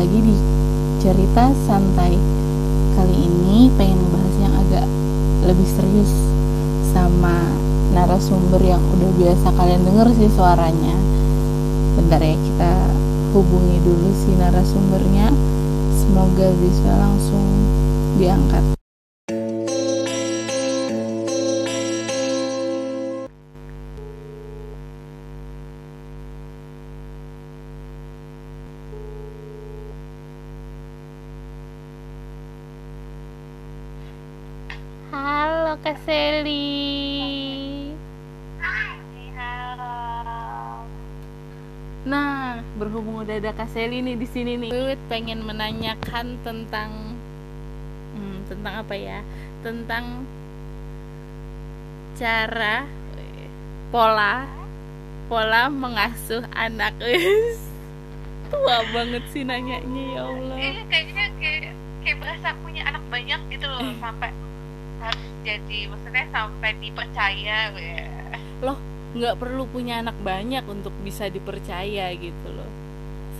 lagi di cerita santai. Kali ini pengen bahas yang agak lebih serius Sama narasumber yang udah biasa kalian denger sih suaranya. Bentar ya kita hubungi dulu si narasumbernya. Semoga bisa langsung diangkat Seli nih di sini nih, Wiwit pengen menanyakan tentang hmm, tentang apa ya? Tentang cara pola pola mengasuh anak tua banget sih nanyanya ya Allah iya kayaknya kayak kayak berasa punya anak banyak gitu loh eh. sampai harus jadi maksudnya sampai dipercaya ya. loh nggak perlu punya anak banyak untuk bisa dipercaya gitu loh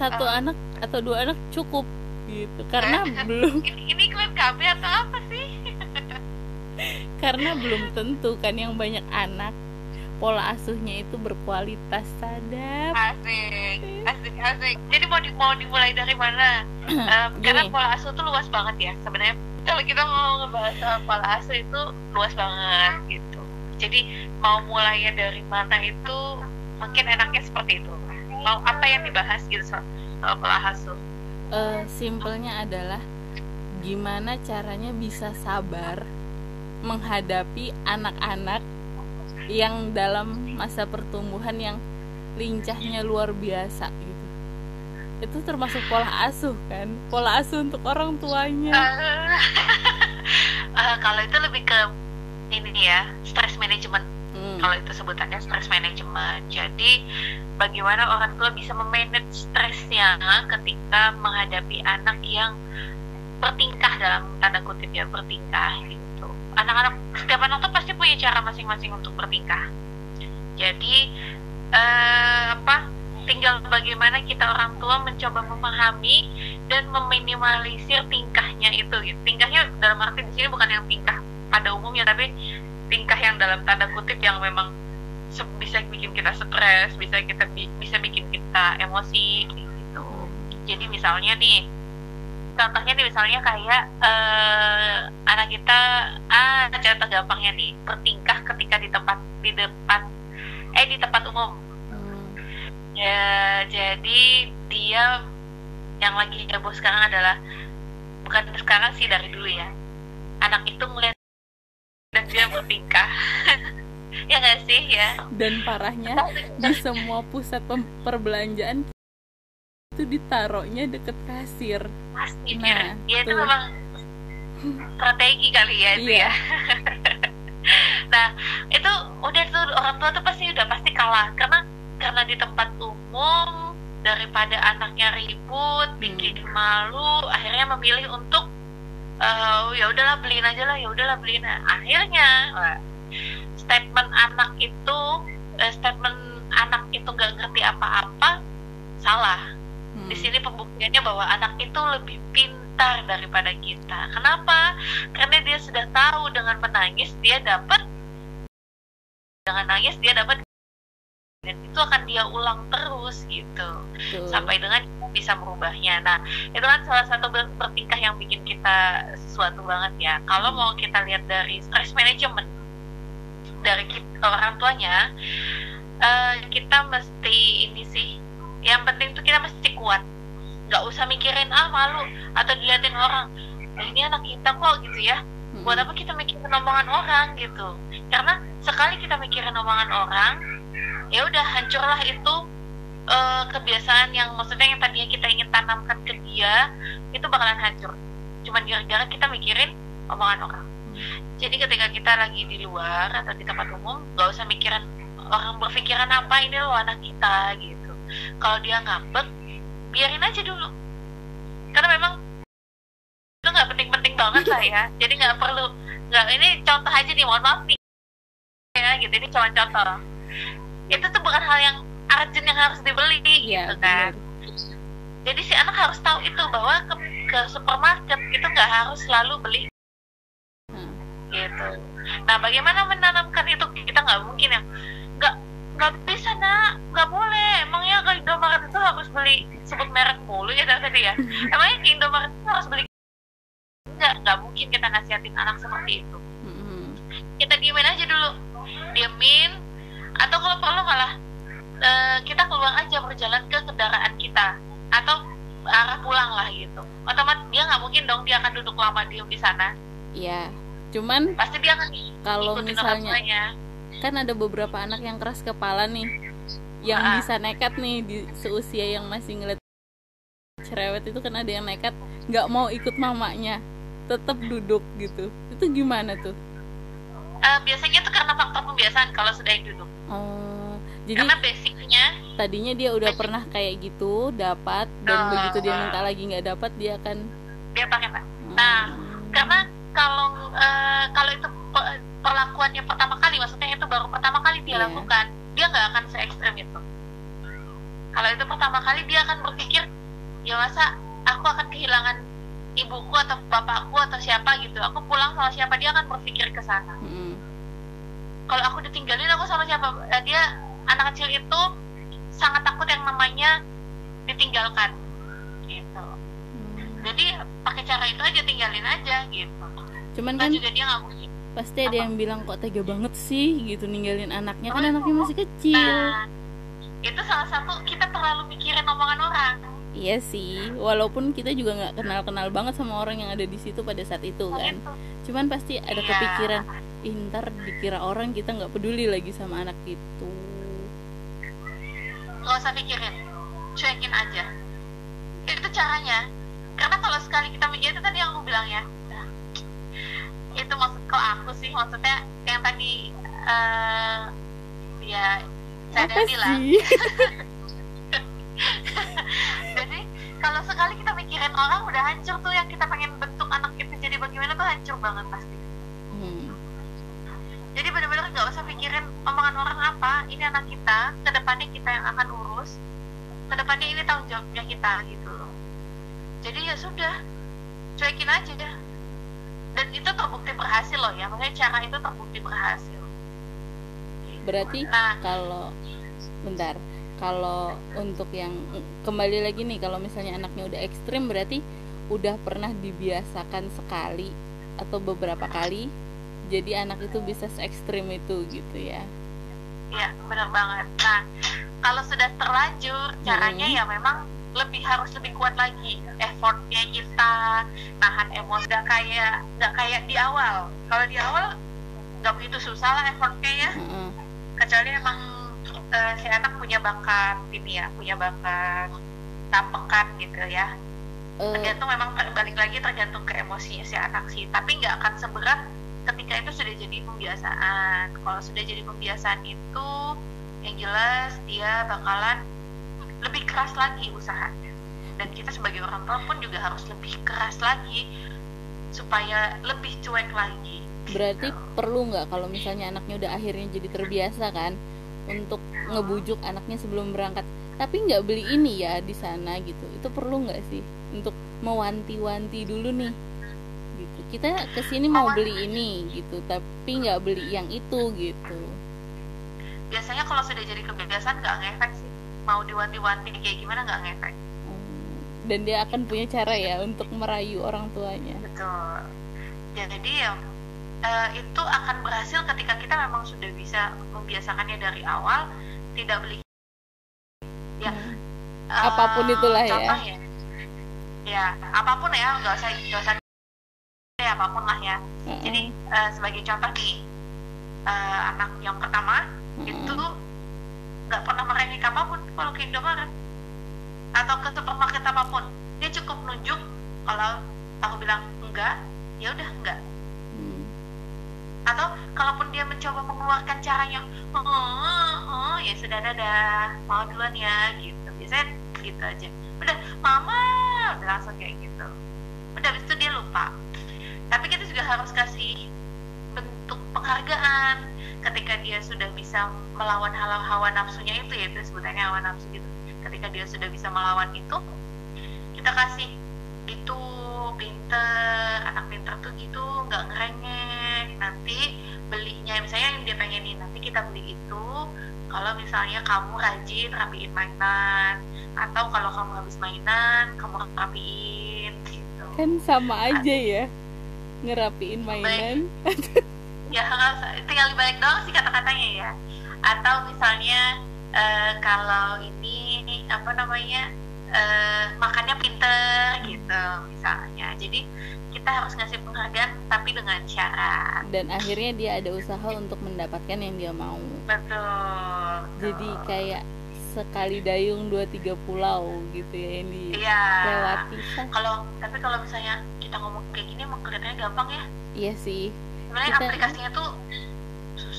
satu uh, anak atau dua anak cukup gitu. Karena uh, belum ini, ini iklan KB atau apa sih? Karena belum tentu kan yang banyak anak pola asuhnya itu berkualitas sadap. Asik asik asik. Jadi mau di, mau dimulai dari mana? Um, karena pola asuh itu luas banget ya sebenarnya. Kalau kita mau ngebahas soal pola asuh itu luas banget gitu. Jadi mau mulainya dari mana itu mungkin enaknya seperti itu mau apa yang dibahas gitu soal, soal pola asuh uh, simpelnya adalah gimana caranya bisa sabar menghadapi anak-anak yang dalam masa pertumbuhan yang lincahnya luar biasa gitu. Itu termasuk pola asuh kan? Pola asuh untuk orang tuanya. Uh, uh, kalau itu lebih ke ini ya stress management. Kalau itu sebutannya stress management. Jadi bagaimana orang tua bisa memanage stresnya ketika menghadapi anak yang bertingkah dalam tanda kutip ya bertingkah gitu. Anak-anak setiap anak tuh pasti punya cara masing-masing untuk bertingkah. Jadi uh, apa tinggal bagaimana kita orang tua mencoba memahami dan meminimalisir tingkahnya itu gitu. tingkahnya dalam arti di sini bukan yang tingkah pada umumnya tapi tingkah yang dalam tanda kutip yang memang bisa bikin kita stres bisa kita bisa bikin kita emosi gitu. Jadi misalnya nih contohnya nih misalnya kayak uh, anak kita ah contoh gampangnya nih bertingkah ketika di tempat di depan eh di tempat umum. Ya jadi dia yang lagi heboh sekarang adalah bukan sekarang sih dari dulu ya. Anak itu melihat dan dia bertingkah ya nggak sih ya? Dan parahnya di semua pusat perbelanjaan itu ditaruhnya deket kasir. Pastinya. Nah, ya itu memang strategi kali ya itu iya. ya. Nah itu udah tuh orang tua tuh pasti udah pasti kalah. Karena karena di tempat umum daripada anaknya ribut hmm. bikin malu akhirnya memilih untuk uh, ya udahlah beliin aja lah ya udahlah beliin. Akhirnya statement anak itu uh, statement anak itu gak ngerti apa-apa salah. Hmm. di sini pembuktiannya bahwa anak itu lebih pintar daripada kita. Kenapa? Karena dia sudah tahu dengan menangis dia dapat dengan nangis dia dapat dan itu akan dia ulang terus gitu. Betul. sampai dengan bisa merubahnya. Nah itu kan salah satu bertingkah yang bikin kita sesuatu banget ya. Kalau mau kita lihat dari stress management dari kita, orang tuanya uh, kita mesti ini sih. Yang penting tuh kita mesti kuat. Nggak usah mikirin ah malu atau diliatin orang. Nah, ini anak kita kok gitu ya. Buat apa kita mikirin omongan orang gitu? Karena sekali kita mikirin omongan orang ya udah hancurlah itu uh, kebiasaan yang maksudnya yang tadinya kita ingin tanamkan ke dia itu bakalan hancur. Cuman gara-gara kita mikirin omongan orang. Jadi ketika kita lagi di luar atau di tempat umum gak usah mikirin orang berpikiran apa ini loh anak kita gitu. Kalau dia ngambek biarin aja dulu. Karena memang itu nggak penting-penting banget lah ya. Jadi nggak perlu nggak ini contoh aja nih mohon maaf nih. Ya gitu ini cuma contoh itu tuh bukan hal yang urgent yang harus dibeli ya, gitu kan. jadi si anak harus tahu itu bahwa ke, ke supermarket itu nggak harus selalu beli. Hmm. gitu. Nah bagaimana menanamkan itu? Kita nggak mungkin yang nggak nggak bisa nak. Nggak boleh. Emangnya ke Indomaret itu harus beli sebut merek mulu ya tadi ya emangnya ke Indomaret itu harus beli? Nggak nggak mungkin kita nasihatin anak seperti itu. Hmm. kita diemin aja dulu. Diemin atau kalau perlu malah uh, kita keluar aja berjalan ke kendaraan kita. Atau arah pulang lah gitu. Otomatis dia nggak mungkin dong dia akan duduk lama diem di sana. Iya cuman pasti dia akan kalau misalnya kan ada beberapa anak yang keras kepala nih yang uh bisa nekat nih di seusia yang masih ngeliat cerewet itu kan ada yang nekat nggak mau ikut mamanya tetap duduk gitu. Itu gimana tuh uh, biasanya tuh karena faktor pembiasaan kalau sudah yang duduk oh jadi karena basicnya tadinya dia udah basic. pernah kayak gitu dapat dan uh, begitu dia minta lagi nggak dapat dia akan dia pakai pak hmm. nah karena kalau uh, kalau itu perlakuannya pertama kali maksudnya itu baru pertama kali dia yeah. lakukan dia nggak akan se ekstrem itu kalau itu pertama kali dia akan berpikir ya masa aku akan kehilangan ibuku atau bapakku atau siapa gitu. Aku pulang sama siapa dia akan berpikir ke sana. Mm. kalau aku ditinggalin aku sama siapa? Eh, dia anak kecil itu sangat takut yang namanya ditinggalkan. Gitu. Hmm. jadi pakai cara itu aja tinggalin aja gitu. Cuman kan juga dia mungkin pasti ada Apa? yang bilang kok tega banget sih? gitu ninggalin anaknya. Kan oh, anaknya masih kecil. Nah, itu salah satu kita terlalu mikirin omongan orang iya sih walaupun kita juga nggak kenal kenal banget sama orang yang ada di situ pada saat itu oh, kan. cuman pasti ada iya. kepikiran intar dikira orang kita nggak peduli lagi sama anak itu. Nggak usah pikirin cuekin aja. Itu caranya. Karena kalau sekali kita mikir itu tadi yang aku bilang ya. Itu maksud kok aku sih maksudnya yang tadi uh, ya saya bilang kalau sekali kita mikirin orang udah hancur tuh yang kita pengen bentuk anak kita jadi bagaimana tuh hancur banget pasti. Hmm. jadi benar-benar nggak usah pikirin omongan orang apa ini anak kita ke depannya kita yang akan urus ke depannya ini tanggung jawabnya kita gitu loh. Jadi ya sudah cuekin aja. Deh dan itu terbukti berhasil loh ya maksudnya cara itu terbukti berhasil. Berarti nah, kalau bentar kalau untuk yang kembali lagi nih kalau misalnya anaknya udah ekstrim berarti udah pernah dibiasakan sekali atau beberapa kali jadi anak itu bisa se ekstrim itu gitu ya? Iya benar banget. Nah kalau sudah terlanjur caranya hmm. ya memang lebih harus lebih kuat lagi. Effortnya kita nahan emosi nggak kayak nggak kayak di awal. Kalau di awal nggak begitu susah lah effortnya ya. Hmm. kecuali emang uh, si anak punya bakat ini ya punya bakat tampekan gitu ya. Uh. tergantung memang balik lagi tergantung ke emosinya si anak sih. Tapi nggak akan seberat ketika itu sudah jadi pembiasaan. Kalau sudah jadi pembiasaan itu yang jelas dia bakalan lebih keras lagi usahanya. Dan kita sebagai orang tua pun juga harus lebih keras lagi supaya lebih cuek lagi. Berarti gitu. perlu nggak kalau misalnya anaknya udah akhirnya jadi terbiasa kan untuk ngebujuk anaknya sebelum berangkat. Tapi nggak beli ini ya di sana gitu. Itu perlu nggak sih untuk mewanti-wanti dulu nih? Gitu. Kita ke sini mau beli ini gitu tapi nggak beli yang itu gitu. Biasanya kalau sudah jadi kebiasaan nggak ngefek sih. Mau diwanti-wanti kayak gimana nggak ngefek. Hmm, dan dia akan punya cara ya untuk merayu orang tuanya. Betul. Jadi ya uh, itu akan berhasil ketika kita memang sudah bisa membiasakannya dari awal tidak beli. Ya. Hmm. uh, apa pun itulah ya. ya ya apa pun ya nggak usah nggak usah ya apa pun lah ya. Hmm. jadi uh, sebagai contoh nih uh, anak yang pertama hmm. itu nggak pernah merengek apa pun kalau ke Indomaret atau ke supermarket apa pun. Dia cukup nunjuk kalau aku bilang enggak. Ya udah enggak atau kalaupun dia mencoba mengeluarkan caranya oh, oh, oh ya sudah dadah mau duluan ya gitu. Biasanya gitu aja. Udah mama udah langsung kayak gitu. Udah habis itu dia lupa. Tapi kita juga harus kasih bentuk penghargaan ketika dia sudah bisa melawan hawa hawa nafsunya itu ya itu sebenarnya hawa nafsu gitu. Ketika dia sudah bisa melawan itu kita kasih itu pinter anak pinter tuh gitu nggak ngerengek. Nanti belinya misalnya yang dia pengenin nanti kita beli itu kalau misalnya kamu rajin rapiin mainan atau kalau kamu habis mainan kamu rapiin gitu. Kan sama aja ya ngerapiin mainan. Ya tinggal dibalik doang sih kata-katanya ya. Atau misalnya uh, kalau ini apa namanya uh, makannya pinter gitu misalnya. Jadi kita harus ngasih penghargaan tapi dengan syarat. Dan akhirnya dia ada usaha untuk mendapatkan yang dia mau. Betul, jadi kayak sekali dayung dua tiga pulau gitu ya ini iya. lewati. Kalau tapi kalau misalnya kita ngomong kayak gini emang kelihatannya gampang ya? Iya sih. Sebenarnya kita... aplikasinya tuh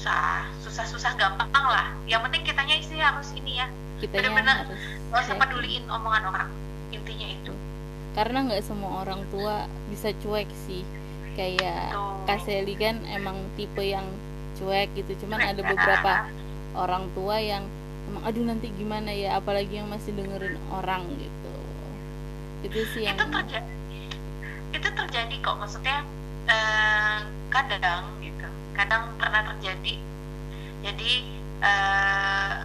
susah. Susah susah gampang lah. Yang penting kitanya isi harus ini ya. Benar-benar nggak usah peduliin omongan orang. Intinya itu. Karena nggak semua orang tua bisa cuek sih. Kayak Kaseli kan emang tipe yang cuek gitu. Cuman ada beberapa orang tua yang emang aduh nanti gimana ya? Apalagi yang masih dengerin orang gitu. Itu sih yang itu terjadi. Itu terjadi kok. Maksudnya eh, kadang gitu kadang pernah terjadi. Jadi eh,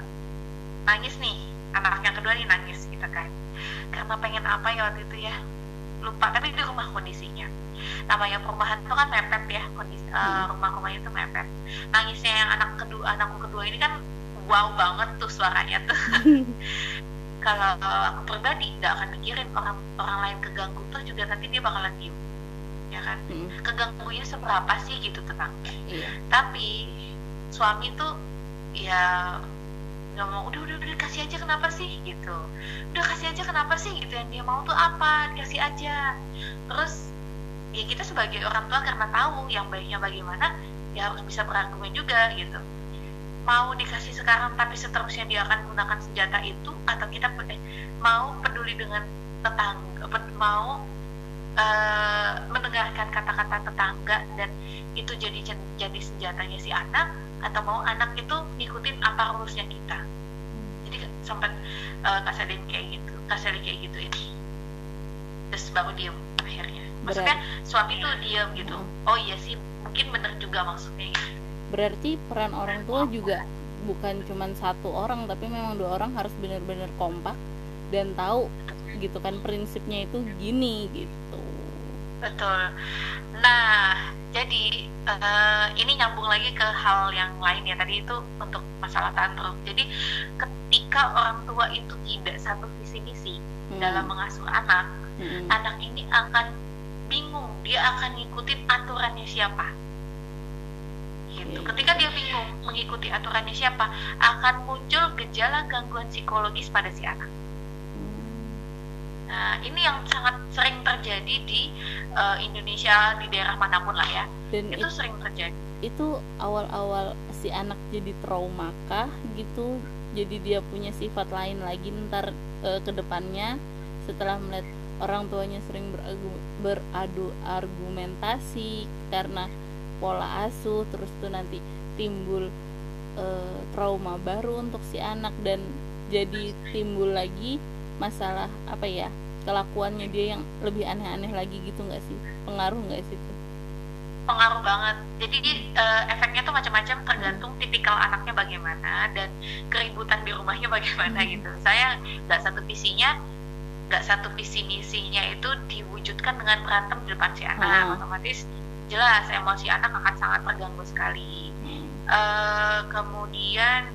nangis nih anak yang kedua nih nangis gitu kan. Karena pengen apa ya waktu itu ya? Lupa tapi di rumah kondisinya. Namanya perumahan itu kan mepet ya kondisi uh, rumah-rumahnya itu mepet. Nangisnya yang anak kedua anakku kedua ini kan wow banget tuh suaranya tuh. Kalau aku pribadi nggak akan mikirin orang orang lain keganggu tuh juga nanti dia bakalan diem ya kan? Hmm. keganggunya seberapa sih gitu tetangga iya. tapi suami tuh ya nggak mau udah udah udah kasih aja kenapa sih? gitu. Udah kasih aja kenapa sih? gitu yang dia mau tuh apa? Dikasih aja. Terus ya kita sebagai orang tua karena tahu yang baiknya bagaimana ya harus bisa berargumen juga gitu. Mau dikasih sekarang tapi seterusnya dia akan gunakan senjata itu atau kita eh, mau peduli dengan tetangga mau uh, mendengarkan kata-kata tetangga dan itu jadi jadi senjatanya si anak atau mau anak itu ngikutin apa rulesnya kita. Jadi sempat uh, kasarin kayak gitu kasarin kayak gitu ini terus baru diem akhirnya. Maksudnya Berat. suami tuh diem gitu. Oh iya sih mungkin bener juga maksudnya gitu. berarti peran orang tua juga bukan cuma satu orang tapi memang dua orang harus benar-benar kompak dan tahu gitu kan prinsipnya itu gini gitu betul. Nah jadi uh, ini nyambung lagi ke hal yang lain ya. Tadi itu untuk masalah tantrum jadi ketika orang tua itu tidak satu visi misi hmm. dalam mengasuh anak hmm. anak ini akan bingung. Dia akan ngikutin aturannya siapa. Gitu. Iya. ketika dia bingung mengikuti aturannya siapa akan muncul gejala gangguan psikologis pada si anak. Nah, ini yang sangat sering terjadi di uh, Indonesia di daerah mana pun lah ya. Dan itu, itu sering terjadi. Itu awal-awal si anak jadi trauma kah gitu. Jadi dia punya sifat lain lagi ntar uh, ke depannya setelah melihat orang tuanya sering beradu, beradu argumentasi karena pola asuh terus tuh nanti timbul uh, trauma baru untuk si anak dan jadi timbul lagi masalah apa ya kelakuannya dia yang lebih aneh-aneh lagi gitu nggak sih? Pengaruh nggak sih itu pengaruh banget. Jadi uh, efeknya tuh macam-macam tergantung tipikal anaknya bagaimana dan keributan di rumahnya bagaimana gitu. Saya nggak satu visinya nggak satu visi misinya itu diwujudkan dengan berantem di depan si anak. Hmm. otomatis jelas emosi anak akan sangat terganggu sekali. Hmm. uh, kemudian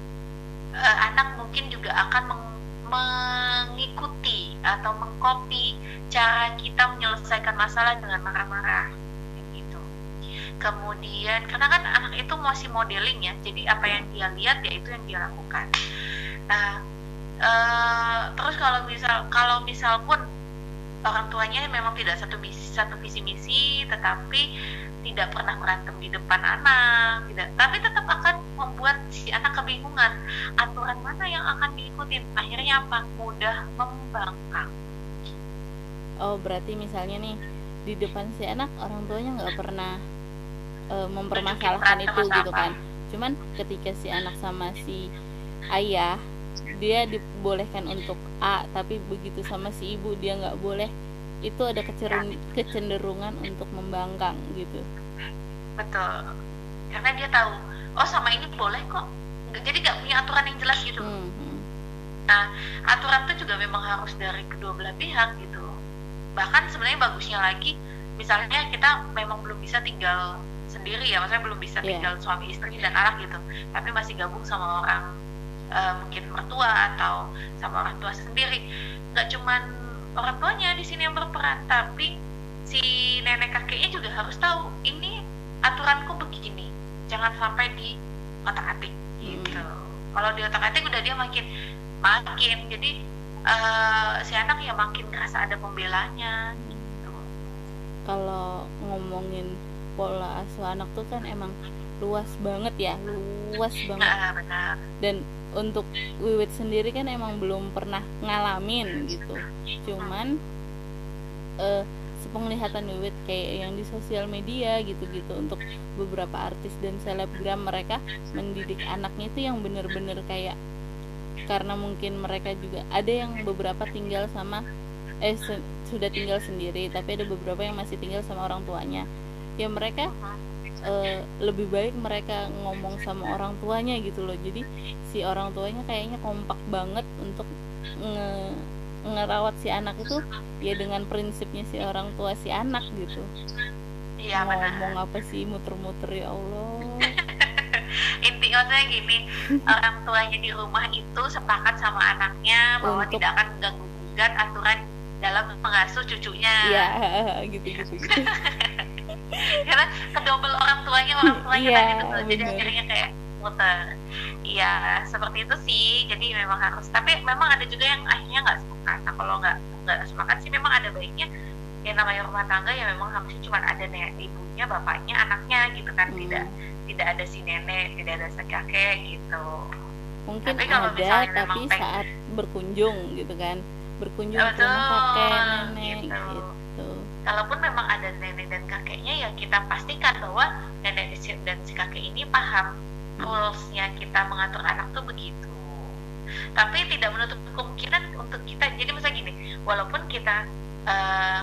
uh, anak mungkin juga akan meng mengikuti atau mengcopy cara kita menyelesaikan masalah dengan marah-marah gitu. Kemudian karena kan anak itu masih modeling ya, jadi apa yang dia lihat ya itu yang dia lakukan. Nah, uh, terus kalau misal kalau misal pun orang tuanya memang tidak satu misi satu visi misi, tetapi tidak pernah berantem di depan anak tidak. Tapi tetap akan membuat si anak kebingungan aturan mana yang akan diikuti akhirnya apa? Mudah membangkang. Oh berarti misalnya nih di depan si anak orang tuanya nggak pernah e, mempermasalahkan itu gitu kan. Cuman ketika si anak sama si ayah dia dibolehkan untuk A tapi begitu sama si ibu dia nggak boleh itu ada kecenderungan untuk membangkang gitu. Betul. Karena dia tahu oh sama ini boleh kok. Jadi nggak punya aturan yang jelas gitu. Hmm, hmm. nah aturan itu juga memang harus dari kedua belah pihak gitu. Bahkan sebenarnya bagusnya lagi misalnya kita memang belum bisa tinggal sendiri ya maksudnya belum bisa yeah. tinggal suami istri dan anak gitu. Tapi masih gabung sama orang uh, mungkin mertua atau sama orang tua sendiri. Nggak cuman orang tuanya di sini yang berperan. Tapi si nenek kakeknya juga harus tahu ini aturanku begini jangan sampai di otak atik gitu. Hmm. kalau di otak atik udah dia makin makin. Jadi uh, si anak ya makin ngerasa ada pembelanya gitu. Kalau ngomongin pola asuh anak tuh kan emang luas banget ya. Luas banget. Nah, benar. dan untuk Wiwit sendiri kan emang belum pernah ngalamin gitu. Cuman uh, sepenglihatan Wiwit kayak yang di sosial media gitu-gitu untuk beberapa artis dan selebgram mereka mendidik anaknya itu yang bener-bener kayak karena mungkin mereka juga ada yang beberapa tinggal sama eh sudah tinggal sendiri tapi ada beberapa yang masih tinggal sama orang tuanya. Ya mereka uh, lebih baik mereka ngomong sama orang tuanya gitu loh. Jadi si orang tuanya kayaknya kompak banget untuk nge ngerawat si anak itu ya dengan prinsipnya si orang tua si anak gitu. Iya ngomong apa sih muter-muter ya Allah. Intinya saya gini orang tuanya di rumah itu sepakat sama anaknya bahwa Untuk... tidak akan mengganggu gugat aturan dalam mengasuh cucunya. Iya gitu gitu, gitu. karena kedobel orang tuanya orang tuanya yeah, tadi tuh. Jadi akhirnya kayak muter. Iya seperti itu sih. Jadi memang harus. Tapi memang ada juga yang akhirnya nggak sepakat nah kalau nggak nggak sepakat sih memang ada baiknya. Yang namanya rumah tangga ya memang harusnya cuma ada nenek ibunya bapaknya anaknya gitu kan. Hmm. tidak tidak ada si nenek tidak ada si kakek gitu. Mungkin tapi kalau ada tapi saat berkunjung gitu kan. Berkunjung Betul, ke rumah kakek nenek gitu. gitu kalaupun memang ada nenek dan kakeknya ya kita pastikan bahwa nenek dan si kakek ini paham rulesnya kita mengatur anak tuh begitu. Tapi tidak menutup kemungkinan untuk kita jadi misalnya gini walaupun kita uh,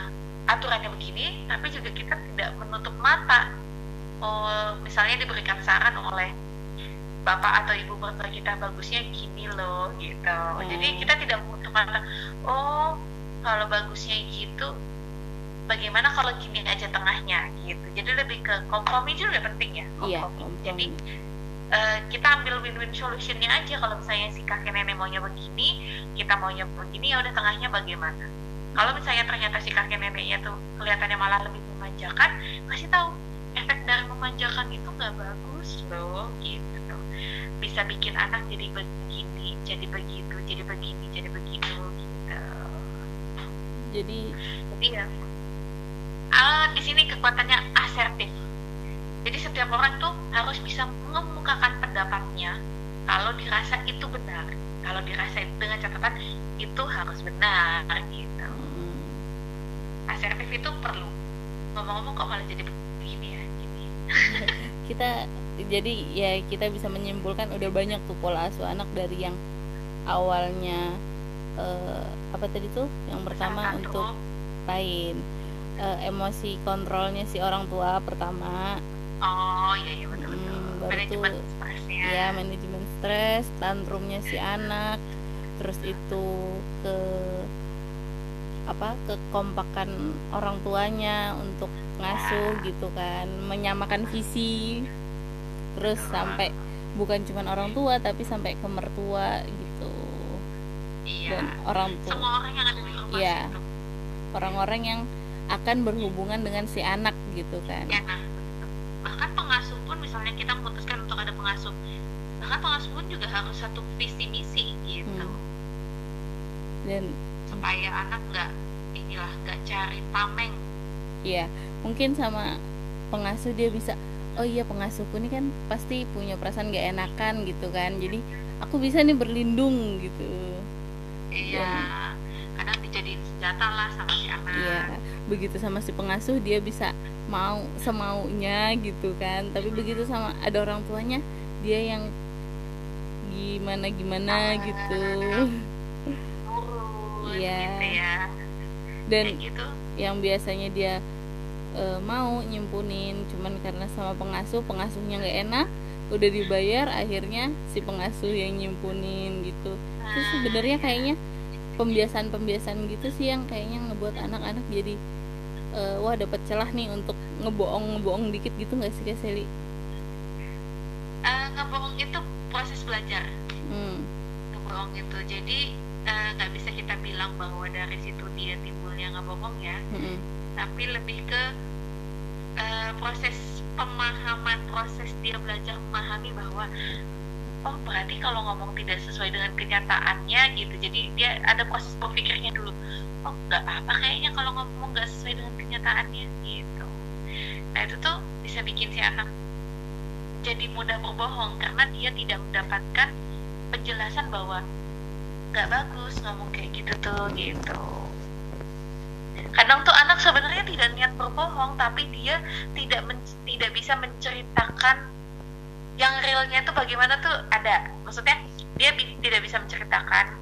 aturannya begini tapi juga kita tidak menutup mata. Oh, misalnya diberikan saran oleh bapak atau ibu mertua kita bagusnya gini loh gitu. Hmm. jadi kita tidak menutup mata. Oh kalau bagusnya gitu bagaimana kalau gini aja tengahnya gitu. Jadi lebih ke kompromi juga penting ya? Iya, kompromi. Iya, jadi uh, kita ambil win-win solutionnya aja. Kalau misalnya si kakek nenek maunya begini kita maunya begini ya udah tengahnya bagaimana? Kalau misalnya ternyata si kakek neneknya tuh kelihatannya malah lebih memanjakan kasih tahu efek dari memanjakan itu nggak bagus loh gitu. Bisa bikin anak jadi begini jadi begitu jadi begini jadi begitu gitu. Jadi jadi ya uh, di sini kekuatannya asertif. Jadi setiap orang tuh harus bisa mengemukakan pendapatnya kalau dirasa itu benar. Kalau dirasa dengan catatan itu harus benar gitu. Hmm. Asertif itu perlu. Ngomong-ngomong kok malah jadi begini ya gini. kita jadi ya kita bisa menyimpulkan udah banyak tuh pola asuh anak dari yang awalnya uh, apa tadi tuh yang pertama untuk lain uh, emosi kontrolnya si orang tua pertama. Oh iya iya betul betul. hmm, baru manajemen stresnya. ya manajemen stres tantrumnya si anak terus itu ke apa kekompakan orang tuanya untuk ngasuh gitu kan menyamakan visi. Terus sampai bukan cuma orang tua tapi sampai ke mertua gitu. Iya. dan orang tua semua orang yang ada di rumah ya orang-orang yang akan berhubungan dengan si anak gitu kan. Ya, nah, bahkan pengasuh pun misalnya kita memutuskan untuk ada pengasuh bahkan pengasuh pun juga harus satu visi misi gitu. Hmm. dan supaya anak nggak inilah nggak cari tameng. Iya mungkin sama pengasuh dia bisa oh iya pengasuhku ini kan pasti punya perasaan gak enakan gitu kan. Jadi aku bisa nih berlindung gitu. Iya kadang dijadiin senjata lah sama si anak. Iya begitu sama si pengasuh dia bisa mau semaunya gitu kan tapi begitu sama ada orang tuanya dia yang gimana gimana ah, gitu iya gitu ya. dan gitu. yang biasanya dia uh, mau nyimpunin cuman karena sama pengasuh pengasuhnya nggak enak udah dibayar akhirnya si pengasuh yang nyimpunin gitu terus ah, sebenarnya iya. kayaknya pembiasaan-pembiasaan gitu sih yang kayaknya ngebuat anak-anak jadi uh, wah dapat celah nih untuk ngebohong ngebohong dikit gitu nggak sih kak Seli? Uh, ngebohong itu proses belajar. Hmm. Ngebohong itu jadi nggak uh, bisa kita bilang bahwa dari situ dia timbulnya ngebohong ya, hmm. tapi lebih ke uh, proses pemahaman proses dia belajar memahami bahwa oh berarti kalau ngomong tidak sesuai dengan kenyataannya gitu. Jadi dia ada proses berpikirnya dulu. Oh nggak apa kayaknya kalau ngomong nggak sesuai dengan kenyataannya gitu. Nah itu tuh bisa bikin si anak jadi mudah berbohong karena dia tidak mendapatkan penjelasan bahwa nggak bagus ngomong kayak gitu tuh gitu. Kadang tuh anak sebenarnya tidak niat berbohong tapi dia tidak tidak bisa menceritakan yang realnya tuh bagaimana tuh ada. Maksudnya dia bi tidak bisa menceritakan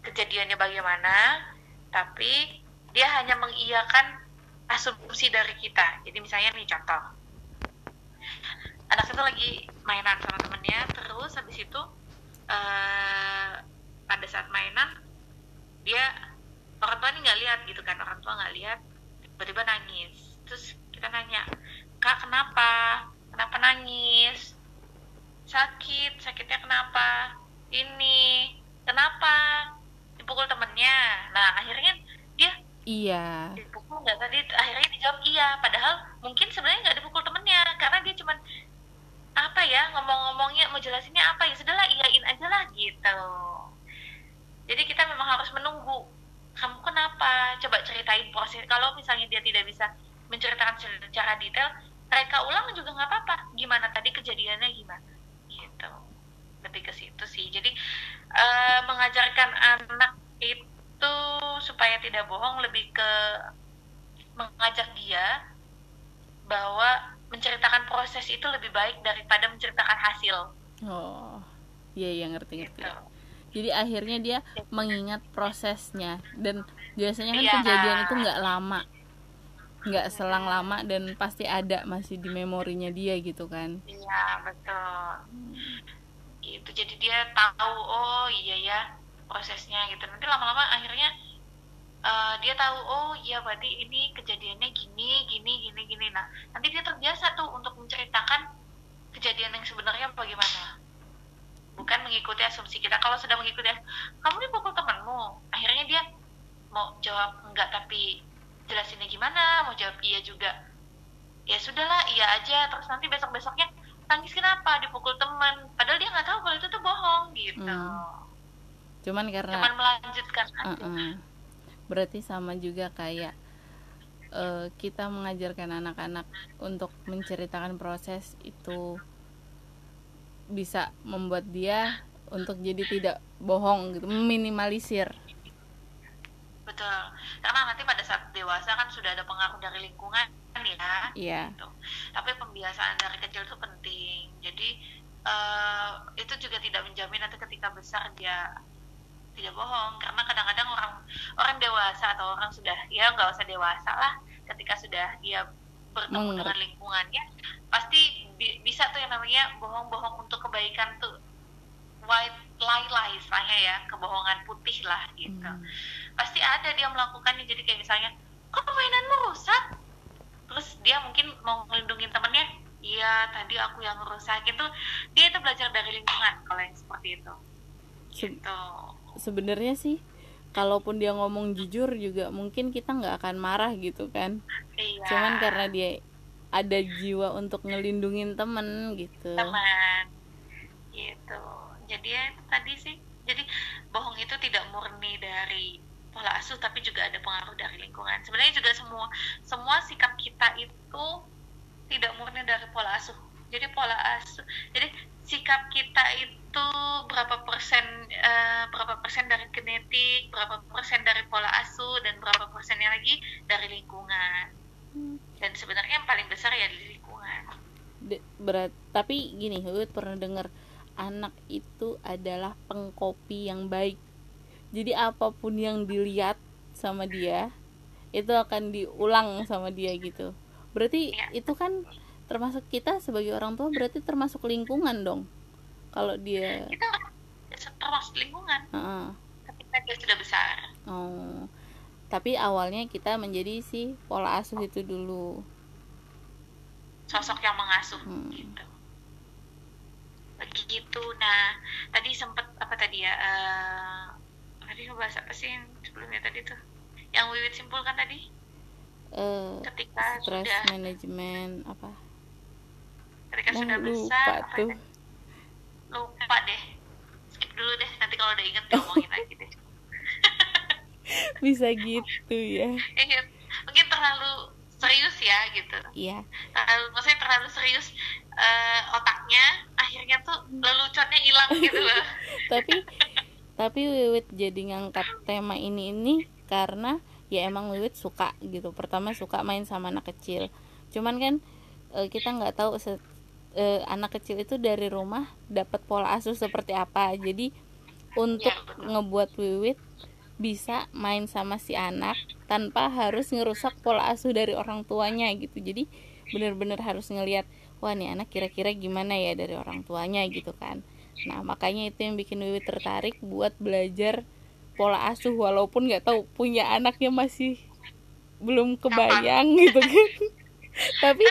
kejadiannya bagaimana tapi dia hanya mengiyakan asumsi dari kita. Jadi misalnya nih contoh. Anak itu lagi mainan sama temennya terus habis itu uh, pada saat mainan dia orang tua ini nggak lihat gitu kan orang tua nggak lihat tiba-tiba nangis. Terus kita nanya kak kenapa? Kenapa nangis sakit sakitnya kenapa? Ini kenapa? Dipukul temennya. Nah akhirnya dia iya. dipukul nggak tadi? Akhirnya dijawab iya. Padahal mungkin sebenarnya nggak dipukul temennya. Karena dia cuman apa ya ngomong-ngomongnya mau jelasinnya apa? Ya sudahlah iyain aja lah gitu. Jadi kita memang harus menunggu. Kamu kenapa? Coba ceritain proses kalau misalnya dia tidak bisa menceritakan secara detail mereka ulang juga nggak apa-apa. Gimana tadi kejadiannya gimana lebih ke situ sih. Jadi uh, mengajarkan anak itu supaya tidak bohong lebih ke mengajak dia bahwa menceritakan proses itu lebih baik daripada menceritakan hasil. Oh iya iya ngerti ngerti. Gitu. jadi akhirnya dia mengingat prosesnya dan biasanya kan ya. kejadian itu nggak lama nggak selang lama dan pasti ada masih di memorinya dia gitu kan. Iya betul gitu. Jadi dia tahu oh iya ya prosesnya gitu. Nanti lama-lama akhirnya uh, dia tahu oh iya berarti ini kejadiannya gini gini gini gini. Nah nanti dia terbiasa tuh untuk menceritakan kejadian yang sebenarnya bagaimana. Bukan mengikuti asumsi kita. Kalau sudah mengikuti kamu dipukul temanmu? Akhirnya dia mau jawab enggak tapi jelasinnya gimana? Mau jawab iya juga. Ya sudahlah iya aja. Terus nanti besok besoknya tangis kenapa? Dipukul teman. Padahal dia nggak tahu kalau itu tuh bohong gitu. Hmm. cuman karena cuman melanjutkan uh -uh. berarti sama juga kayak uh, kita mengajarkan anak-anak untuk menceritakan proses itu bisa membuat dia untuk jadi tidak bohong gitu meminimalisir betul. Karena nanti pada saat dewasa kan sudah ada pengaruh dari lingkungan ya yeah. gitu. tapi pembiasaan dari kecil itu penting. Jadi uh, itu juga tidak menjamin nanti ketika besar dia tidak bohong. Karena kadang-kadang orang orang dewasa atau orang sudah ya nggak usah dewasa lah. Ketika sudah dia bertemu dengan lingkungannya pasti bi bisa tuh yang namanya bohong-bohong untuk kebaikan tuh. White lie lah istilahnya ya kebohongan putih lah gitu. Hmm. pasti ada dia melakukannya jadi kayak misalnya kok mainanmu rusak? Terus dia mungkin mau melindungi temennya iya tadi aku yang rusak. Gitu dia itu belajar dari lingkungan kalau yang seperti itu. Se gitu. sebenarnya sih kalaupun dia ngomong jujur juga mungkin kita nggak akan marah gitu kan. Iya. cuman karena dia ada jiwa untuk ngelindungin temen gitu. Teman gitu jadi ya tadi sih. Jadi bohong itu tidak murni dari pola asuh tapi juga ada pengaruh dari lingkungan. Sebenarnya juga semua semua sikap kita itu tidak murni dari pola asuh. Jadi pola asuh jadi sikap kita itu berapa persen uh, berapa persen dari genetik berapa persen dari pola asuh dan berapa persennya lagi dari lingkungan. Hmm. dan sebenarnya yang paling besar ya di lingkungan. Berat tapi gini Hud pernah dengar anak itu adalah pengkopi yang baik. Jadi apa pun yang dilihat sama dia itu akan diulang sama dia gitu. Berarti ya. itu kan termasuk kita sebagai orang tua berarti termasuk lingkungan dong. Kalau dia kita termasuk lingkungan. Uh -uh. ketika dia sudah besar. Oh. Tapi awalnya kita menjadi si pola asuh itu dulu. Sosok yang mengasuh hmm. gitu begitu nah tadi sempat apa tadi ya uh, tadi ngebahas apa sih sebelumnya tadi tuh? Yang Wiwit simpulkan tadi? Uh, ketika stress sudah manajemen apa? Ketika nah, sudah besar lupa tuh. lupa deh. Skip dulu deh nanti kalau udah inget ngomongin lagi deh. Bisa gitu ya. Iya, mungkin terlalu serius ya gitu. Iya. Terlalu maksudnya terlalu serius uh, otaknya akhirnya tuh leluconnya hilang gitu loh tapi tapi Wiwit jadi ngangkat tema ini ini karena ya emang Wiwit suka gitu. Pertama suka main sama anak kecil. Cuman kan uh, kita nggak tahu se uh, anak kecil itu dari rumah dapat pola asuh seperti apa. Jadi untuk ya, ngebuat Wiwit bisa main sama si anak tanpa harus ngerusak pola asuh dari orang tuanya gitu. Jadi bener-bener harus ngelihat wah nih anak kira-kira gimana ya dari orang tuanya? gitu kan. Nah makanya itu yang bikin Wiwi tertarik buat belajar pola asuh walaupun nggak tahu punya anaknya masih belum kebayang gitu kan. Tapi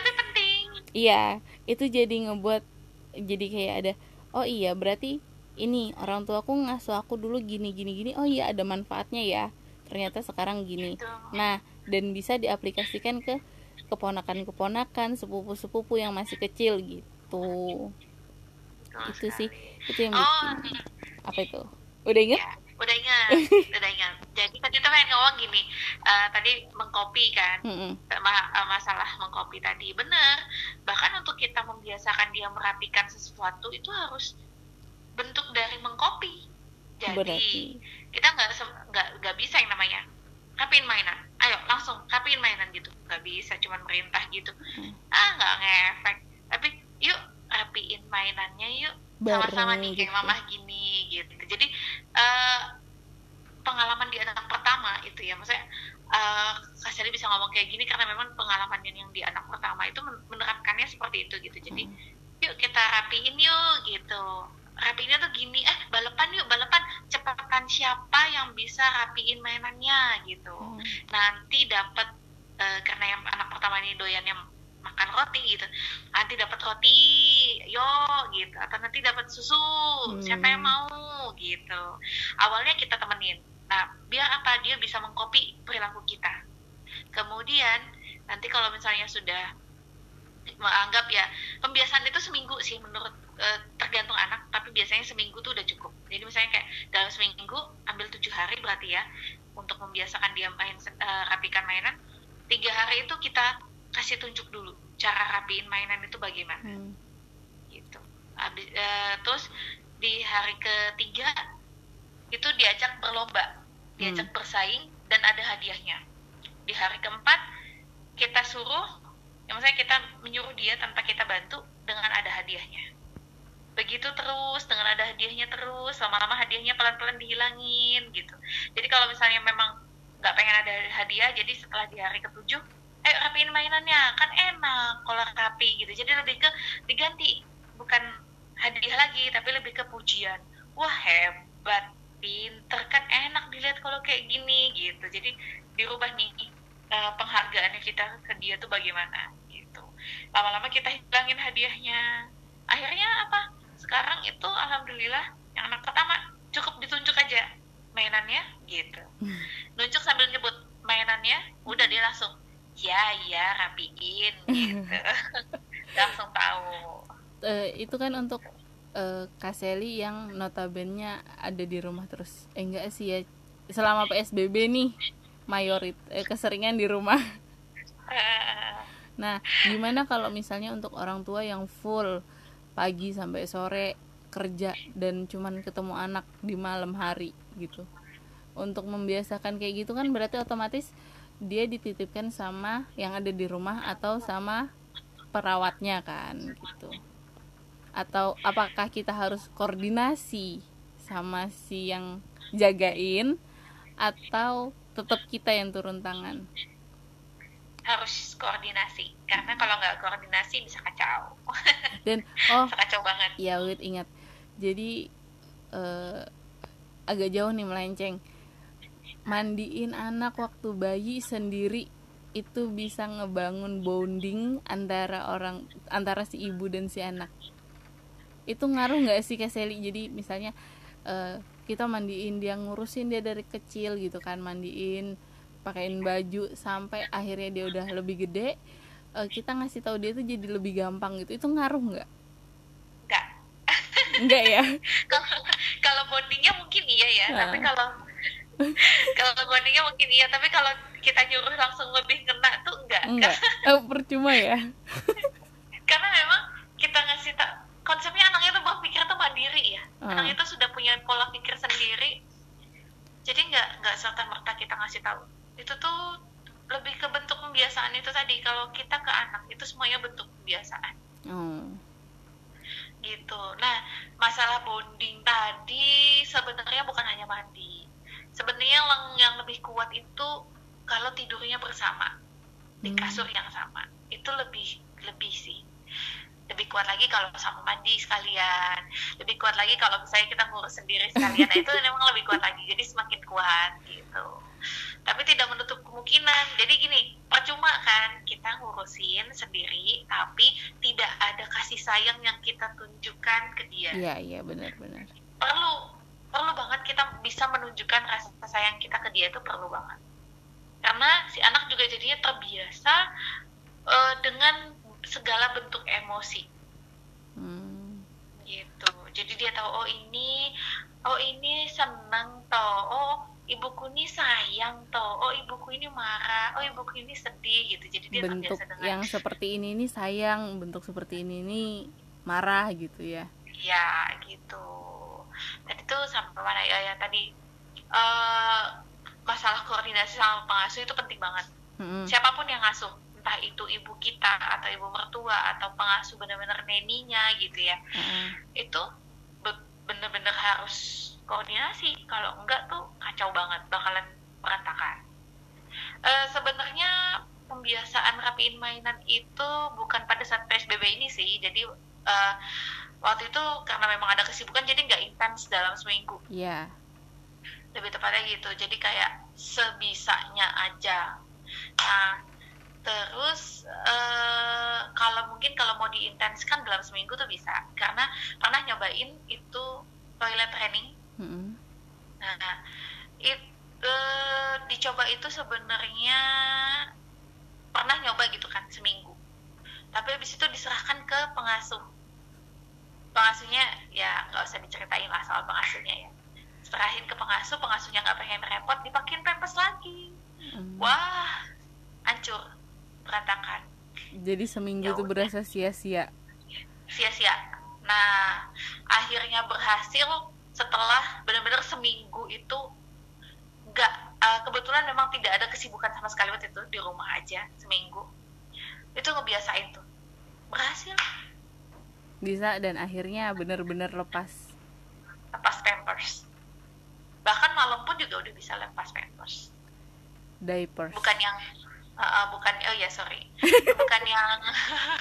iya itu jadi ngebuat jadi kayak ada oh iya berarti ini orang tuaku ngasuh aku dulu gini gini gini. Oh iya ada manfaatnya ya. Ternyata sekarang gini. Nah dan bisa diaplikasikan ke keponakan-keponakan sepupu-sepupu yang masih kecil gitu. Itu sih itu yang bikin oh. apa itu? Udah inget ya, udah ingat udah ingat. Jadi tadi tuh pengen ngomong gini uh, tadi mengkopi kan mm -hmm. masalah mengkopi tadi. Bener bahkan untuk kita membiasakan dia merapikan sesuatu itu harus bentuk dari mengcopy. Jadi Berarti. kita nggak nggak nggak bisa yang namanya rapiin mainan. Ayo langsung rapiin mainan gitu. Nggak bisa cuma merintah gitu. Hmm. ah nggak ngefek. Tapi yuk rapiin mainannya yuk. Sama-sama nih kayak gitu. mamah gini gitu. Jadi uh, pengalaman di anak pertama itu ya. Maksudnya uh, Kasari bisa ngomong kayak gini karena memang pengalaman yang di anak pertama itu menerapkannya seperti itu gitu. Jadi hmm. yuk kita rapiin yuk gitu rapiinnya tuh gini eh balapan yuk balapan. Cepatan siapa yang bisa rapiin mainannya? Gitu. Hmm. nanti dapat uh, karena yang anak pertama ini doyannya makan roti gitu nanti dapat roti yo gitu. Atau nanti dapat susu hmm. siapa yang mau? Gitu. Awalnya kita temenin. Nah biar apa? Dia bisa mengcopy perilaku kita. Kemudian nanti kalau misalnya sudah menganggap ya pembiasaan itu seminggu sih menurut uh, tergantung anak tapi biasanya seminggu tuh udah cukup. Jadi misalnya kayak dalam seminggu ambil tujuh hari berarti ya untuk membiasakan dia main uh, rapikan mainan tiga hari itu kita kasih tunjuk dulu cara rapiin mainan itu bagaimana. Hmm. gitu. Abis, uh, terus di hari ketiga itu diajak berlomba diajak hmm. bersaing dan ada hadiahnya. Di hari keempat kita suruh yang maksudnya kita menyuruh dia tanpa kita bantu dengan ada hadiahnya begitu terus dengan ada hadiahnya terus lama-lama hadiahnya pelan-pelan dihilangin gitu. Jadi kalau misalnya memang nggak pengen ada hadiah jadi setelah di hari ketujuh eh rapiin mainannya kan enak kalau rapi gitu. Jadi lebih ke diganti bukan hadiah lagi tapi lebih ke pujian. Wah hebat pinter kan enak dilihat kalau kayak gini gitu. Jadi dirubah nih uh, penghargaannya kita ke dia tuh bagaimana gitu. Lama-lama kita hilangin hadiahnya. Akhirnya apa sekarang itu alhamdulillah yang anak pertama cukup ditunjuk aja mainannya gitu. Hmm. nunjuk sambil nyebut mainannya udah dia langsung ya ya rapiin gitu. Langsung tahu. Uh, itu kan untuk uh, Kaseli yang notabene ada di rumah terus. Eh enggak sih ya selama PSBB nih mayorit eh, keseringan di rumah. Nah gimana kalau misalnya untuk orang tua yang full pagi sampai sore kerja dan cuman ketemu anak di malam hari gitu. Untuk membiasakan kayak gitu kan berarti otomatis dia dititipkan sama yang ada di rumah atau sama perawatnya kan gitu. Atau apakah kita harus koordinasi sama si yang jagain atau tetap kita yang turun tangan harus koordinasi. Karena kalau nggak koordinasi bisa kacau. Dan oh bisa kacau banget. ya wait ingat. Jadi uh, agak jauh nih melenceng. Mandiin anak waktu bayi sendiri itu bisa ngebangun bonding antara orang antara si ibu dan si anak. Itu ngaruh nggak sih ke Sally? Jadi misalnya uh, kita mandiin dia ngurusin dia dari kecil gitu kan mandiin pakein baju sampai akhirnya dia udah lebih gede uh, kita ngasih tahu dia tuh jadi lebih gampang gitu. Itu ngaruh nggak? Nggak. Nggak ya? Kalau bondingnya mungkin iya ya nah. tapi kalau kalau bondingnya mungkin iya tapi kalau kita nyuruh langsung lebih kena tuh enggak enggak oh, percuma ya? Karena memang kita ngasih tak konsepnya anak itu berpikir tuh mandiri ya. Uh. anak itu sudah punya pola pikir sendiri. Jadi nggak nggak serta merta kita ngasih tahu itu tuh lebih ke bentuk pembiasaan itu tadi. Kalau kita ke anak itu semuanya bentuk pembiasaan. Hmm. gitu. Nah masalah bonding tadi sebenarnya bukan hanya mandi. Sebenarnya yang yang lebih kuat itu kalau tidurnya bersama di hmm. kasur yang sama. Itu lebih lebih sih. Lebih kuat lagi kalau sama mandi sekalian. Lebih kuat lagi kalau misalnya kita ngurus sendiri sekalian. Nah itu memang lebih kuat lagi. Jadi semakin kuat gitu tapi tidak menutup kemungkinan. Jadi gini percuma kan kita ngurusin sendiri tapi tidak ada kasih sayang yang kita tunjukkan ke dia. Iya iya benar-benar perlu perlu banget kita bisa menunjukkan rasa sayang kita ke dia itu perlu banget. Karena si anak juga jadinya terbiasa uh, dengan segala bentuk emosi. Hmm. gitu. Jadi dia tahu oh ini oh ini senang toh. Oh ibuku ini sayang toh. Oh ibuku ini marah. Oh ibuku ini sedih gitu. Jadi dia bentuk dengan yang seperti ini ini sayang bentuk seperti ini ini marah gitu ya. Ya gitu. Tadi tuh sampai mana ya ya tadi uh, masalah koordinasi sama pengasuh itu penting banget. Hmm. siapa pun yang ngasuh entah itu ibu kita atau ibu mertua atau pengasuh benar-benar neninya gitu ya hmm. itu bener-bener harus koordinasi. Kalau enggak tuh kacau banget bakalan berantakan. E, sebenarnya pembiasaan rapiin mainan itu bukan pada saat psbb ini sih. Jadi e, waktu itu karena memang ada kesibukan jadi nggak intens dalam seminggu. Iya. Yeah. lebih tepatnya gitu. Jadi kayak sebisanya aja. Nah terus uh, kalau mungkin kalau mau diintenskan dalam seminggu tuh bisa. Karena pernah nyobain itu toilet training mm-hmm. nah it uh, dicoba itu sebenarnya pernah nyoba gitu kan seminggu. Tapi habis itu diserahkan ke pengasuh. Pengasuhnya ya nggak usah diceritain lah soal pengasuhnya ya. Serahin ke pengasuh pengasuhnya nggak pengen repot dipakein pempes lagi. Mm. wah hancur berantakan. Jadi seminggu itu berasa sia-sia. Sia-sia. Nah akhirnya berhasil setelah benar-benar seminggu itu nggak uh, kebetulan memang tidak ada kesibukan sama sekali waktu itu di rumah aja seminggu. Itu ngebiasain tuh. Berhasil. Bisa dan akhirnya benar-benar lepas. Lepas pampers. Bahkan malam pun juga udah bisa lepas pampers. Diapers. Bukan yang uh, bukan oh ya sorry. Bukan yang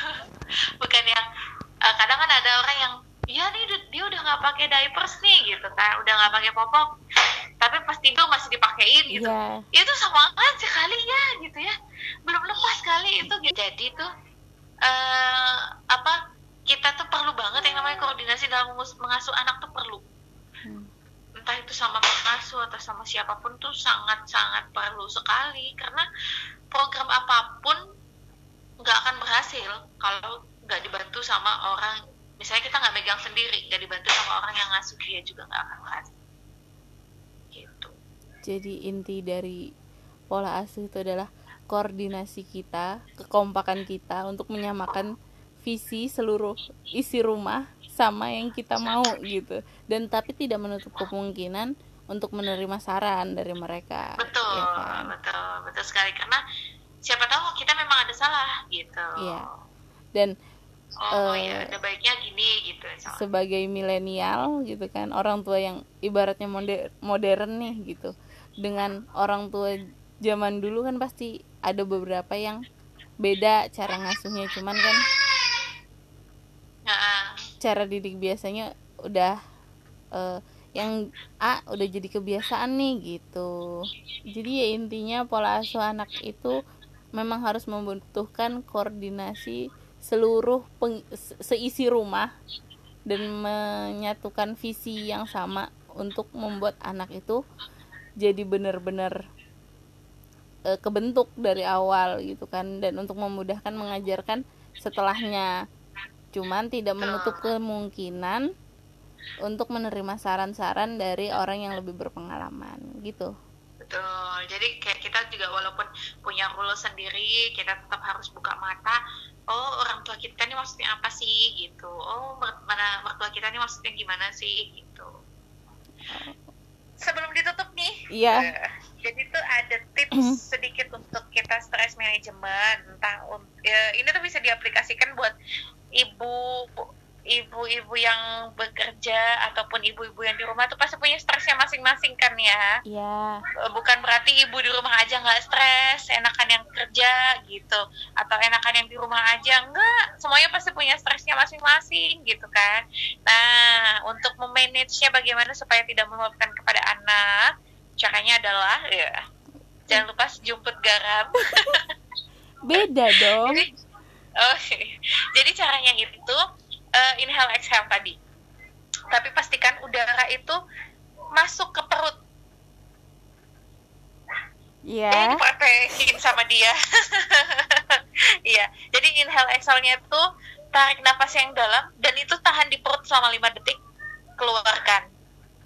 bukan yang uh, kadang kan ada orang yang ya nih dia udah nggak pakai diapers nih gitu kan udah nggak pakai popok tapi pas tidur masih dipakein gitu yeah. itu sama aja kali ya gitu ya belum lepas kali itu gitu. jadi tuh uh, apa kita tuh perlu banget yang namanya koordinasi dalam mengasuh anak tuh perlu hmm. entah itu sama pengasuh atau sama siapa pun tuh sangat sangat perlu sekali karena program apa pun nggak akan berhasil kalau nggak dibantu sama orang misalnya kita nggak megang sendiri nggak dibantu sama orang yang ngasuh dia juga nggak akan berhasil gitu. Jadi inti dari pola asuh itu adalah koordinasi kita kekompakan kita untuk menyamakan visi seluruh isi rumah sama yang kita mau gitu. Dan tapi tidak menutup kemungkinan untuk menerima saran dari mereka betul ya kan? betul betul sekali. Karena siapa tahu kita memang ada salah gitu. Iya. Dan oh uh, ya ada baiknya gini gitu misalnya. sebagai milenial gitu kan orang tua yang ibaratnya moder modern nih gitu. Dengan orang tua zaman dulu kan pasti ada beberapa yang beda cara ngasuhnya cuman kan cara didik biasanya udah uh, yang A udah jadi kebiasaan nih gitu. Jadi ya intinya pola asuh anak itu memang harus membutuhkan koordinasi seluruh peng, seisi rumah dan menyatukan visi yang sama untuk membuat anak itu jadi benar-benar e, kebentuk dari awal gitu kan. Dan untuk memudahkan mengajarkan setelahnya. Cuman tidak menutup kemungkinan untuk menerima saran-saran dari orang yang lebih berpengalaman gitu betul. Jadi kayak kita juga walaupun punya rules sendiri kita tetap harus buka mata oh orang tua kita ini maksudnya apa sih? gitu. Oh mana mertua kita ini maksudnya gimana sih? gitu. Sebelum ditutup nih iya. uh, jadi tuh ada tips sedikit untuk kita stress management entah ya, ini tuh bisa diaplikasikan buat ibu ibu-ibu yang bekerja ataupun ibu-ibu yang di rumah tuh pasti punya stresnya masing-masing kan ya. Iya. Yeah. Bukan berarti ibu di rumah aja nggak stres, enakan yang kerja gitu, atau enakan yang di rumah aja enggak. Semuanya pasti punya stresnya masing-masing gitu kan. Nah, untuk memanage-nya bagaimana supaya tidak meluapkan kepada anak, caranya adalah ya jangan lupa jumput garam. Beda dong. Jadi, oh, jadi caranya itu uh, inhale exhale tadi. Tapi pastikan udara itu masuk ke perut. Iya. Yeah. Dipraktekin sama dia. Iya. Jadi inhale exhale-nya itu tarik nafas yang dalam dan itu tahan di perut selama 5 detik, keluarkan.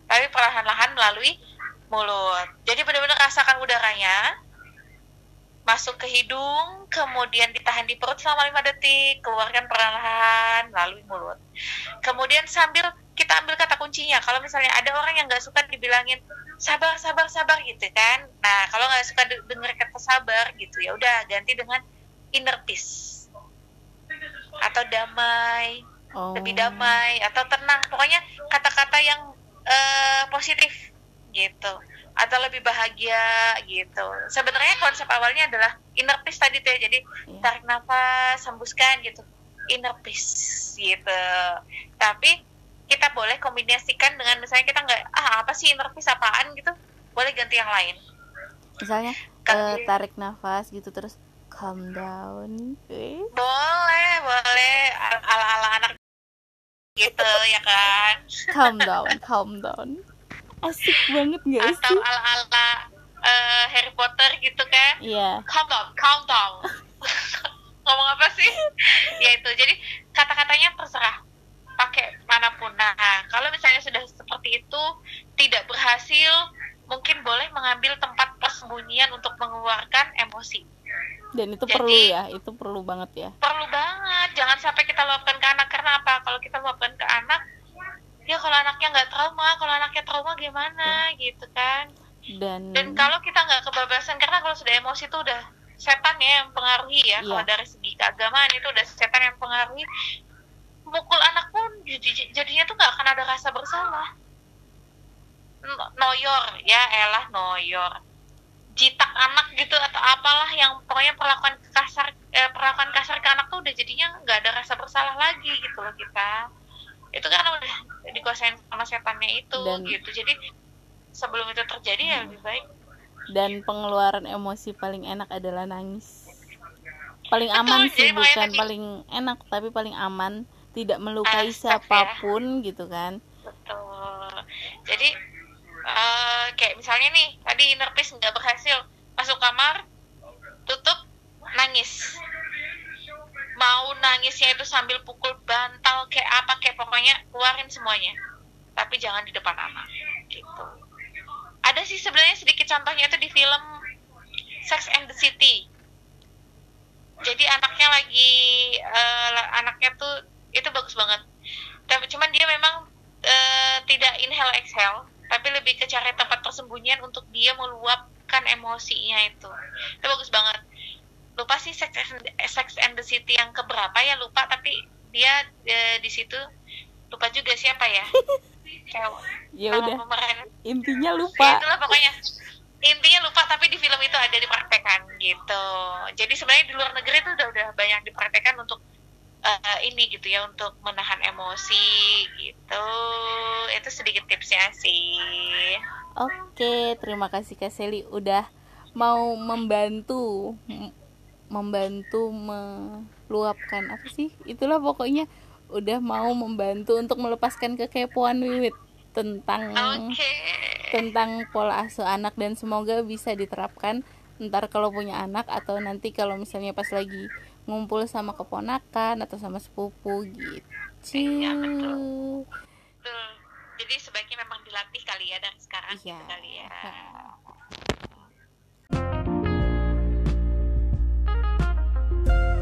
Tapi perlahan-lahan melalui mulut. Jadi benar-benar rasakan udaranya, masuk ke hidung, kemudian ditahan di perut selama 5 detik, keluarkan perlahan melalui mulut. Kemudian sambil kita ambil kata kuncinya, kalau misalnya ada orang yang nggak suka dibilangin sabar, sabar, sabar gitu kan. Nah, kalau nggak suka dengar kata sabar gitu, ya udah ganti dengan inner peace atau damai, oh. lebih damai atau tenang. Pokoknya kata-kata yang uh, positif gitu atau lebih bahagia gitu. Sebenarnya konsep awalnya adalah inner peace tadi tuh ya. Jadi yeah. tarik nafas, hembuskan gitu. Inner peace gitu. Tapi kita boleh kombinasikan dengan misalnya kita nggak ah apa sih inner peace apaan gitu. Boleh ganti yang lain. Misalnya uh, tarik nafas gitu terus calm down. Eh. Boleh, boleh ala-ala anak gitu ya kan. Calm down, calm down asik banget gak sih atau ala ala uh, Harry Potter gitu kan. Iya. Yeah. calm down calm down. Ngomong apa sih? Ya itu jadi kata-katanya terserah pakai mana pun. Nah kalau misalnya sudah seperti itu tidak berhasil mungkin boleh mengambil tempat persembunyian untuk mengeluarkan emosi. Dan itu Jadi, perlu ya itu perlu banget ya. perlu banget. Jangan sampai kita luapkan ke anak. Karena apa? Kalau kita luapkan ke anak ya kalau anaknya nggak trauma kalau anaknya trauma gimana gitu kan. Dan dan kalau kita nggak kebebasan karena kalau sudah emosi itu udah setan ya yang pengaruhi ya, ya. kalau dari segi keagamaan itu udah setan yang pengaruhi mukul anak pun jadinya tuh nggak akan ada rasa bersalah. Noyor ya elah noyor. Jitak anak gitu atau apalah yang pokoknya perlakuan kasar eh, perlakuan kasar ke anak tuh udah jadinya nggak ada rasa bersalah lagi gitu loh kita itu kan udah dikuasain sama setannya itu dan, gitu. Jadi sebelum itu terjadi ya lebih baik. Dan pengeluaran emosi paling enak adalah nangis. Paling Betul, aman sih bukan tadi, paling enak tapi paling aman. Tidak melukai siapa pun ya. gitu kan. Betul. Jadi uh, kayak misalnya nih tadi inner peace nggak berhasil masuk kamar tutup nangis mau nangisnya itu sambil pukul bantal kayak apa kayak pokoknya keluarin semuanya. Tapi jangan di depan anak gitu. Ada sih sebenarnya sedikit contohnya itu di film Sex and the City. Jadi anaknya lagi uh, anaknya tuh itu bagus banget. Tapi cuman dia memang uh, tidak inhale exhale tapi lebih ke cari tempat persembunyian untuk dia meluapkan emosinya itu. Itu bagus banget lupa sih Sex and, Sex and the City yang keberapa ya lupa tapi dia e, di situ. Lupa juga siapa ya. Ya udah. intinya lupa. ya, itulah pokoknya. Intinya lupa tapi di film itu ada dipraktekkan gitu. Jadi sebenarnya di luar negeri itu udah udah banyak dipraktekkan untuk uh, ini gitu ya untuk menahan emosi gitu. Itu sedikit tipsnya sih. Oke terima kasih kak Seli udah mau membantu membantu meluapkan apa sih itulah pokoknya udah mau membantu untuk melepaskan kekepoan Wiwit tentang okay. tentang pola asuh anak dan semoga bisa diterapkan ntar kalau punya anak atau nanti kalau misalnya pas lagi ngumpul sama keponakan atau sama sepupu gitu. Iya betul. Betul. Jadi sebaiknya memang dilatih kali ya dari sekarang iya. gitu kali ya. Bye.